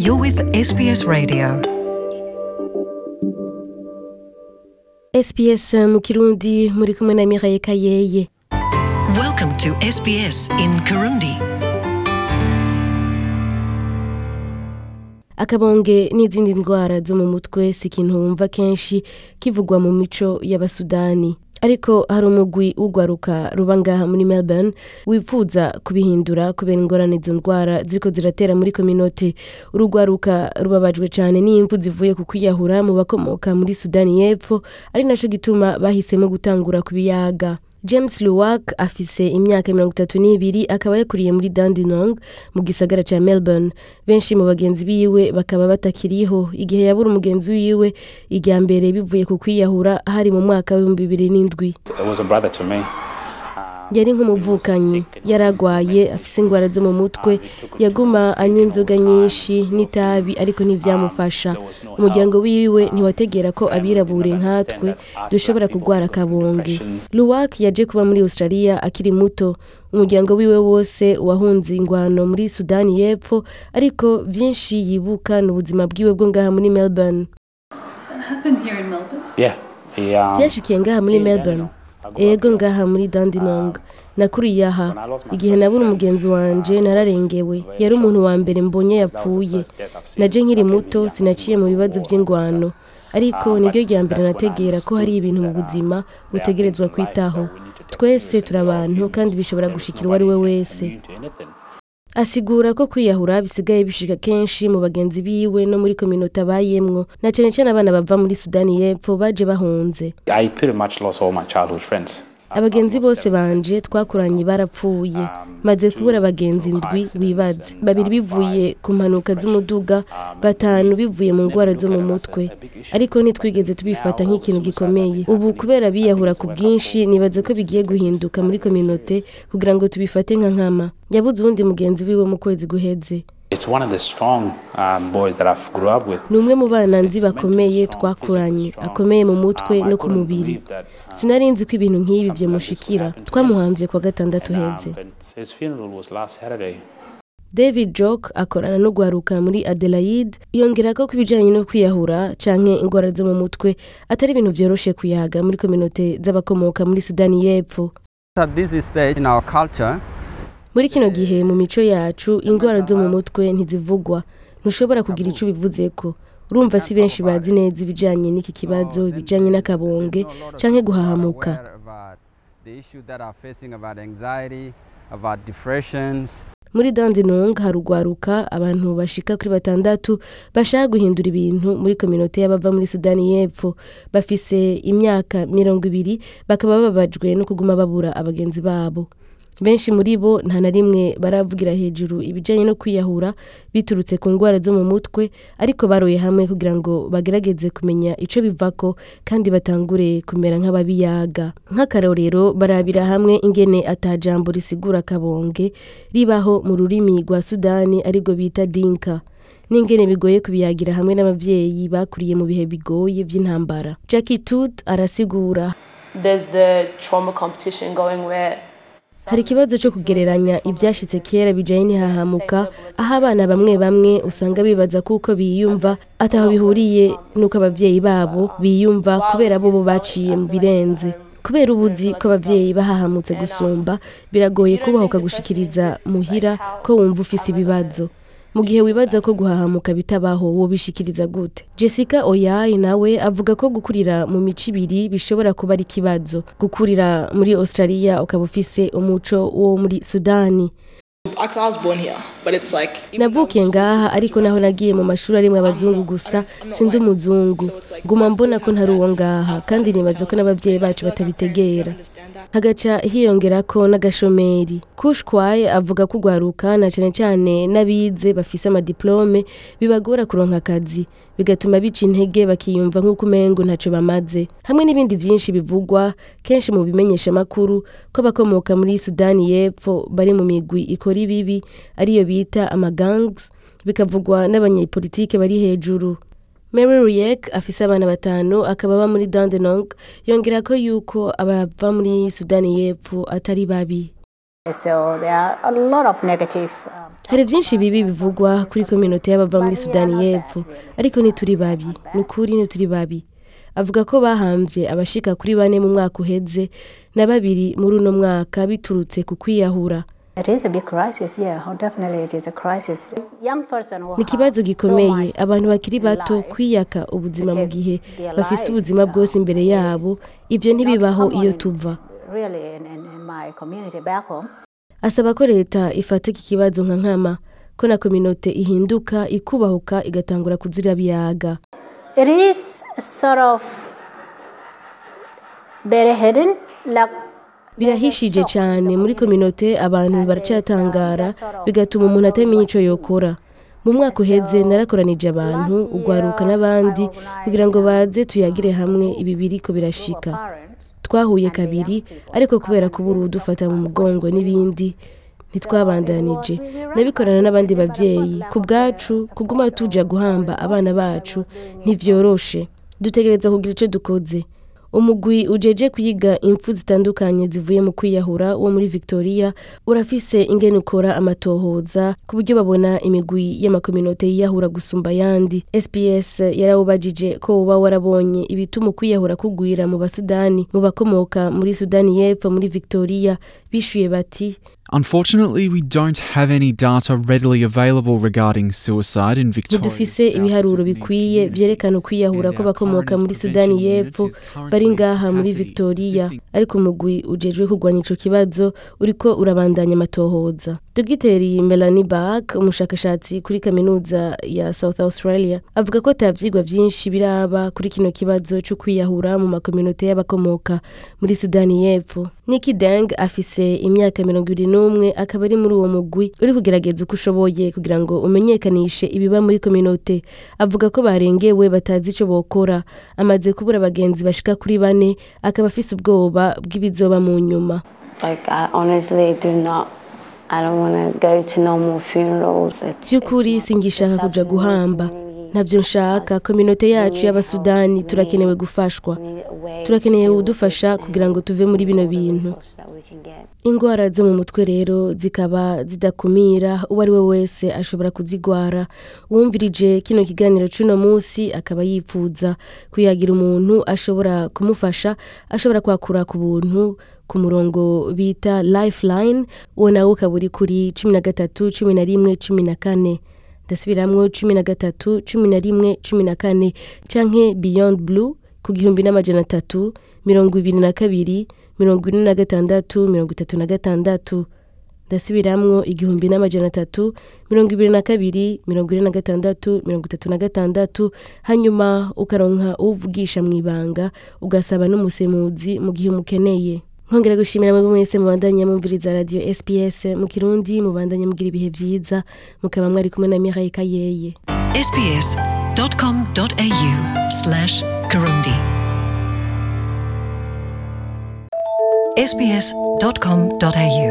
You're with SBS Radio. SPS mu kirundi muri kumwe na Miraye Kayeye Welcome to SBS in Kirundi. akabonge n'izindi ndwara zo mu mutwe si ikintu wumva kenshi kivugwa mu mico y'abasudani ariko hari umugwi w'ugwaruka ruba ngaha muri melbourne wifuza kubihindura kubera ingorane izo ndwara ziriko ziratera muri kominote urugwaruka rubabajwe cyane n'imvu zivuye ku kwiyahura mu bakomoka muri sudani y'epfo ari naco gituma bahisemo gutangura kubiyaga. James luwak afise imyaka mirongo itatu n'ibiri akaba yakuriye muri dandinong mu gisagara ca melbourne. Benshi mu bagenzi biwe bakaba batakiriho. Igihe yabura umugenzi wiwe irya mbere bivuye ku kwiyahura hari mu mwaka w'ibihumbi bibiri n'indwi. Yari nk'umuvukanyi yaragwaye afise ingwara zo mu mutwe yaguma anywa inzoga nyinshi n'itabi ariko ntivyamufasha umuryango wiwe ntiwategera ko abirabure nkatwe dushobora kugwara akabonge luwak yaje kuba muri australia akiri muto umuryango wiwe wose wahunze ingwano muri sudani y'epfo ariko vyinshi yibuka ni ubuzima bwiwe bwo ngaha muri melbourne happened here in Melbourne? Yeah. He, um, byashikiye ngaha muri melbourne ego ngaha muri dandinong nakuriye aha. igihe nabura umugenzi wanje nararengewe. yari umuntu wa mbere mbonye yapfuye. naje nkiri muto sinaciye mu bibazo by'ingwano. Ariko niryo rya mbere nategera ko hari ibintu mu buzima utegerezwa kwitaho. twese turi abantu kandi bishobora gushikira uwo ari we wese. Asigura ko kwiyahura bisigaye bishika kenshi mu bagenzi biwe no muri kominota abayemwo na cane cane abana bava muri sudani y'epfo baje bahunze I pretty much lost all my childhood friends. Abagenzi bose banje twakuranye barapfuye. Maze kubura abagenzi ndwi wibaze babiri bivuye ku mpanuka z'umuduga batanu bivuye mu ndwara zo mu mutwe. Ariko ntitwigeze tubifata nk'ikintu gikomeye. Ubu kubera biyahura ku bwinshi nibaze ko bigiye guhinduka muri kominote kugira ngo tubifate nka nkama. Yabuze uwundi mugenzi wiwe mu kwezi guheze. It's one of the strong um, boys that I've grew up with. ni umwe mu bana nzi bakomeye twakuranye akomeye mu mutwe no ku mubiri. sinari nzi ko ibintu nk'ibi byamushikira. twamuhambye kuwa gatandatu uheze His funeral was last Saturday. david jock akorana no guharuka muri adelaide yongera ko ku bijyanye no kwiyahura canke ingwara zo mu mutwe atari ibintu vyoroshe kuyaga muri kominote z'abakomoka muri sudani y'epfo. Muri kino gihe mu mico yacu indwara zo mu mutwe ntizivugwa. Ntushobora kugira ico ubivuzeko urumva si benshi bazi neza ibijanye n'iki kibazo ibijanye n'akabonge canke guhahamuka. muri dandinong harugwaruka abantu bashika kuri batandatu bashaka guhindura ibintu muri kominote y'abava muri sudani y'epfo. Bafise imyaka mirongo ibiri bakaba bababajwe no kuguma babura abagenzi babo. Benshi muri bo nta na rimwe baravugira hejuru ibijyanye no kwiyahura biturutse ku ndwara zo mu mutwe ariko baroye hamwe kugira ngo bagerageze kumenya ico bivako kandi batangure kumera nk'ababiyaga. Nk'akarorero barabira hamwe ingene atajambo risigura akabonge ribaho mu rurimi rwa sudani arirwo bita dinka. N'ingene bigoye kubiyagira hamwe n'abavyeyi bakuriye mu bihe bigoye vy'intambara. Jackie tut arasigura. There's the competition going where hari ikibazo cyo kugereranya ibyashitse kera bijanye n'ihahamuka. Aho abana bamwe bamwe usanga bibaza kuko biyumva ataho bihuriye n'uko abavyeyi babo biyumva kubera bo baciye mu birenze. Kubera ubuzi ko abavyeyi bahahamutse gusumba biragoye kubahuka gushikiriza muhira ko wumva ufise ibibazo. Mu gihe wibaza ko guhahamuka bitabaho wobishikiriza gute? Jessica oyayi nawe avuga ko gukurira mu mico ibiri bishobora kuba ari ikibazo. Gukurira muri australia ukaba ufise umuco wo muri sudani. Navukiye ngaha ariko naho nagiye mu mashuri arimwo abazungu gusa sindi umuzungu. Guma mbona ko ntari uwo ngaha kandi nibaza ko n'abavyeyi bacu batabitegera. Hagaca hiyongerako n'agashomeri. Kushwaye avuga ko ugwaruka na cane cane n'abize bafise amadiplome bibagora kuronka akazi. Bigatuma bica intege bakiyumva nk'uko umengo ntaco bamaze. Hamwe n'ibindi vyinshi bivugwa kenshi mu bimenyesha makuru ko abakomoka muri sudani y'epfo bari mu migwi ikora ibibi ariyo bita amagangs bikavugwa n'abanyepolitike bari hejuru. Mary Ruyek afise abana batanu akaba aba muri Dandenong yongera ko yuko abava muri Sudani y'Epfo atari babi. So negative. Um, hari byinshi bibi bivugwa kuri kominote y'abava muri sudani y'epfo ariko ntituri babi ni ukuri ntituri babi. Avuga ko bahambye abashika kuri bane mu mwaka uheze na babiri muri uno mwaka biturutse ku kwiyahura. It is a big crisis, yeah, definitely it is a crisis. Young person who ni ikibazo gikomeye. abantu bakiri bato kwiyaka ubuzima mu gihe bafise ubuzima uh, bwose imbere yabo ibyo ntibibaho iyo tuva asaba ko leta ifata iki kibazo nka nkama ko na kominote ihinduka ikubahuka igatangura kuzira biyaga sort of very hidden, like birahishije cyane. Muri kominote abantu baracyatangara bigatuma umuntu atamenya icyo yokora. Mu mwaka uheze narakoranije abantu ugwaruka n'abandi kugira ngo baze tuyagire hamwe. Ibi biriko birashika. Twahuye kabiri ariko kubera kubura udufata mu mugongo n'ibindi ntitwabandanije. Nabikorana n'abandi babyeyi. Ku bwacu kuguma tuja guhamba abana bacu ntivyoroshe dutegereza kugira icyo dukoze. Umugwi ujeje kwiga impfu zitandukanye zivuye mu kwiyahura wo muri victoria urafise ingene ukora amatohoza ku buryo babona imigwi y'amakominote yiyahura gusumba ayandi. Sps yarawubajije ko uba warabonye ibituma ukwiyahura kugwira mu basudani mu bakomoka muri sudani y'epfo muri victoria. Bishuye bati Unfortunately, we don't have any data readily available regarding suicide in Victoria. ntidufise ibiharuro bikwiye vyerekana ukwiyahura ko muri sudani y'epfo bari ngaha muri victoria. Ariko umugwi ujejwe kurwanya ico kibazo uriko urabandanya amatohoza. Dogiteri melanie bak umushakashatsi kuri kaminuza ya south australia avuga ko ata vyigwa vyinshi biraba kuri kino kibazo co kwiyahura mu makominote y'abakomoka muri sudani y'epfo. Niki deng afise imyaka mirongo ibiri n'umwe akaba ari muri uwo mugwi uri kugerageza uko ushoboye kugira ngo umenyekanishe ibiba muri kominote. Avuga ko barengewe batazi ico bokora. Amaze kubura abagenzi bashika kuri bane akaba afise ubwoba bw'ibizoba mu nyuma. Like, I honestly do not. By'ukuri singishaka kuja guhamba. Ntabyo nshaka kominote yacu y'abasudani turakenewe gufashwa. Turakeneye udufasha kugira ngo tuve muri bino bintu. Indwara zo mu mutwe rero zikaba zidakumira uwo ari we wese ashobora kuzigwara. Uwumvirije kino kiganiro cy'uno munsi akaba yipfuza kuyagira umuntu ashobora kumufasha ashobora kwakura ku buntu ku murongo bita lifeline uwo nawe ukaba uri kuri cumi na gatatu cumi na rimwe cumi na kane. Ndasubiramwo cumi na gatatu cumi na rimwe cumi na kane. Canke beyond blue ku gihumbi n'amajana atatu mirongo ibiri na kabiri mirongo ine na gatandatu mirongo itatu na gatandatu. Ndasubiramwo igihumbi n'amajana atatu mirongo ibiri na kabiri mirongo ine na gatandatu mirongo itatu na gatandatu. Hanyuma ukaronka uvugisha mu ibanga ugasaba n'umusemuzi mu gihe umukeneye. Nkongera gushimira mwebwe mwese mubandanya mumviriza radio sps mu kirundi mubandanya mugira ibihe vyiza mukaba mwari kumwe na miraye kayeye sbs.com.au slash Kirundi. sbs.com.au